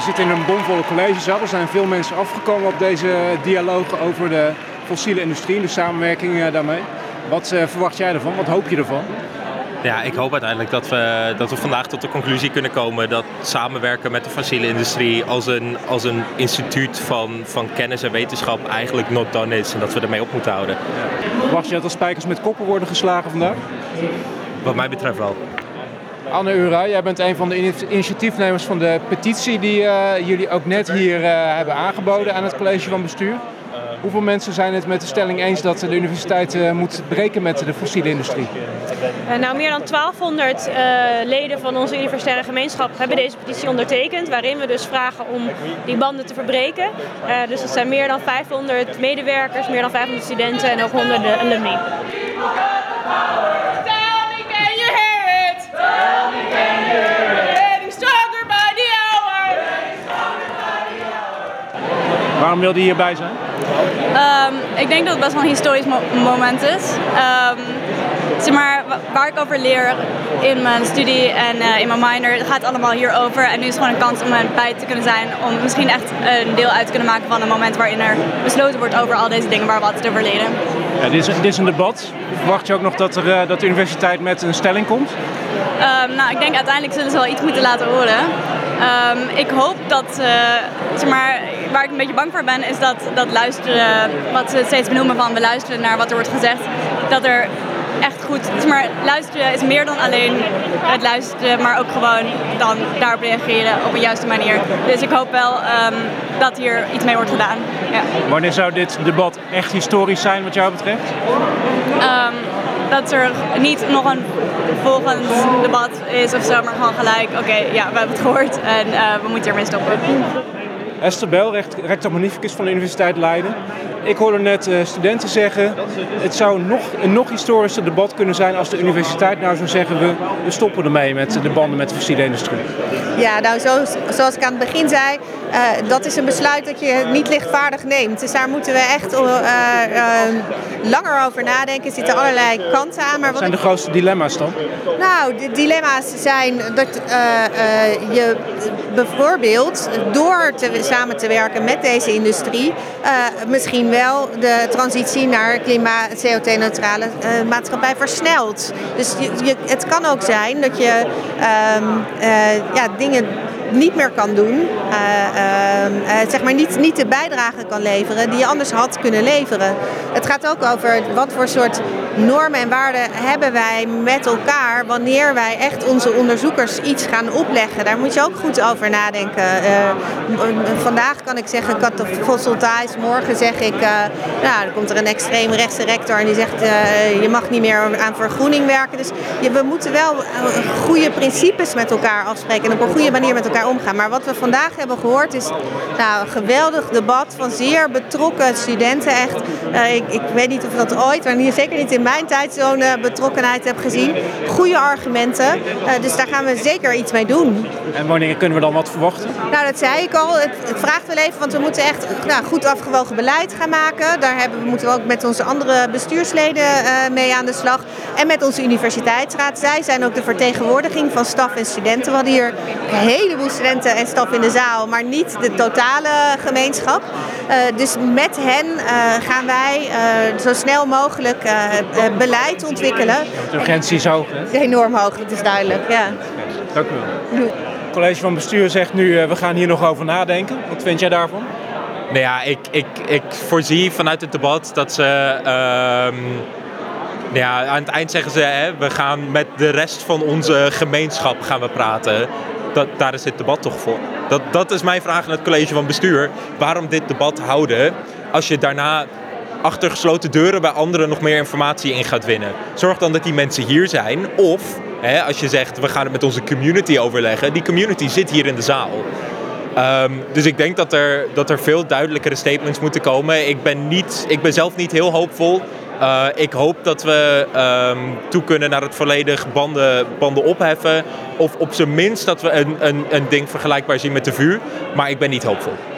We zitten in een bomvolle collegezaal. Er zijn veel mensen afgekomen op deze dialoog over de fossiele industrie en de samenwerking eh, daarmee. Wat uh, verwacht jij ervan? Wat hoop je ervan? Ja, ik hoop uiteindelijk dat we, dat we vandaag tot de conclusie kunnen komen dat samenwerken met de fossiele industrie als een, als een instituut van, van kennis en wetenschap eigenlijk not done is en dat we ermee op moeten houden. Ja. Verwacht je dat er spijkers met koppen worden geslagen vandaag? Wat mij betreft wel. Anne Ura, jij bent een van de initiatiefnemers van de petitie die uh, jullie ook net hier uh, hebben aangeboden aan het college van bestuur. Hoeveel mensen zijn het met de stelling eens dat de universiteit uh, moet breken met de fossiele industrie? nou, meer dan 1200 leden van onze universitaire gemeenschap hebben deze petitie ondertekend, waarin we dus vragen om die banden te verbreken. dus dat zijn meer dan 500 medewerkers, meer dan 500 studenten en ook honderden alumni. Waarom wilde je hierbij zijn? Um, ik denk dat het best wel een historisch mo moment is. Um, zeg maar, waar ik over leer in mijn studie en uh, in mijn minor, het gaat allemaal hierover. En nu is het gewoon een kans om erbij te kunnen zijn. Om misschien echt een deel uit te kunnen maken van een moment waarin er besloten wordt over al deze dingen waar we altijd over leren. Ja, dit, is, dit is een debat. Verwacht je ook nog dat, er, uh, dat de universiteit met een stelling komt? Um, nou, ik denk uiteindelijk zullen ze wel iets moeten laten horen. Um, ik hoop dat, uh, zeg maar, waar ik een beetje bang voor ben, is dat, dat luisteren, wat ze steeds benoemen van we luisteren naar wat er wordt gezegd, dat er echt goed, maar luisteren is meer dan alleen het luisteren, maar ook gewoon dan daarop reageren op een juiste manier. Dus ik hoop wel um, dat hier iets mee wordt gedaan. Ja. Wanneer zou dit debat echt historisch zijn wat jou betreft? Um, dat er niet nog een volgend debat is of zo, maar gewoon gelijk, oké, okay, ja, we hebben het gehoord en uh, we moeten ermee stoppen. Esther Bel, rector magnificus van de Universiteit Leiden. Ik hoorde net uh, studenten zeggen, het zou nog, een nog historischer debat kunnen zijn als de universiteit nou zou zeggen, we, stoppen ermee met de banden met de fossiele industrie. Ja, nou zo, zoals ik aan het begin zei, uh, dat is een besluit dat je niet lichtvaardig neemt. Dus daar moeten we echt uh, langer over nadenken. Er zitten allerlei kanten aan. Maar wat zijn de grootste dilemma's dan? Nou, de dilemma's zijn dat je bijvoorbeeld door te, samen te werken met deze industrie misschien wel de transitie naar klimaat CO2-neutrale uh, maatschappij versnelt. Dus je, je, het kan ook zijn dat je uh, ja, dingen niet meer kan doen, uh, zeg maar niet, niet de bijdrage kan leveren die je anders had kunnen leveren. Het gaat ook over wat voor soort normen en waarden hebben wij met elkaar wanneer wij echt onze onderzoekers iets gaan opleggen. Daar moet je ook goed over nadenken. Vandaag kan ik zeggen fossieltijs, morgen zeg ik, nou dan komt er een extreem rechtse rector en die zegt je mag niet meer aan vergroening werken. Dus we moeten wel goede principes met elkaar afspreken en op een goede manier met elkaar omgaan. Maar wat we vandaag hebben gehoord is nou, een geweldig debat van zeer betrokken studenten. Echt, ik, ik weet niet of dat ooit, maar zeker niet in mijn tijd zo'n betrokkenheid heb gezien. Goede argumenten, uh, dus daar gaan we zeker iets mee doen. En wanneer kunnen we dan wat verwachten? Nou, dat zei ik al. Het, het vraagt wel even, want we moeten echt nou, goed afgewogen beleid gaan maken. Daar hebben, we moeten we ook met onze andere bestuursleden mee aan de slag. En met onze universiteitsraad. Zij zijn ook de vertegenwoordiging van staf en studenten. We hadden hier een heleboel studenten en staf in de zaal, maar niet de totale gemeenschap. Uh, dus met hen gaan wij zo snel mogelijk beleid ontwikkelen. De urgentie is hoog, hè? Enorm hoog, dat is duidelijk, ja. Dank u wel. Het college van bestuur zegt nu, uh, we gaan hier nog over nadenken. Wat vind jij daarvan? Nou ja, ik, ik, ik voorzie vanuit het debat dat ze... Uh, ja, aan het eind zeggen ze, hè, we gaan met de rest van onze gemeenschap gaan we praten. Dat, daar is dit debat toch voor. Dat, dat is mijn vraag aan het college van bestuur. Waarom dit debat houden als je daarna achter gesloten deuren bij anderen nog meer informatie in gaat winnen. Zorg dan dat die mensen hier zijn. Of hè, als je zegt we gaan het met onze community overleggen, die community zit hier in de zaal. Um, dus ik denk dat er, dat er veel duidelijkere statements moeten komen. Ik ben, niet, ik ben zelf niet heel hoopvol. Uh, ik hoop dat we um, toe kunnen naar het volledig banden, banden opheffen. Of op zijn minst dat we een, een, een ding vergelijkbaar zien met de vuur. Maar ik ben niet hoopvol.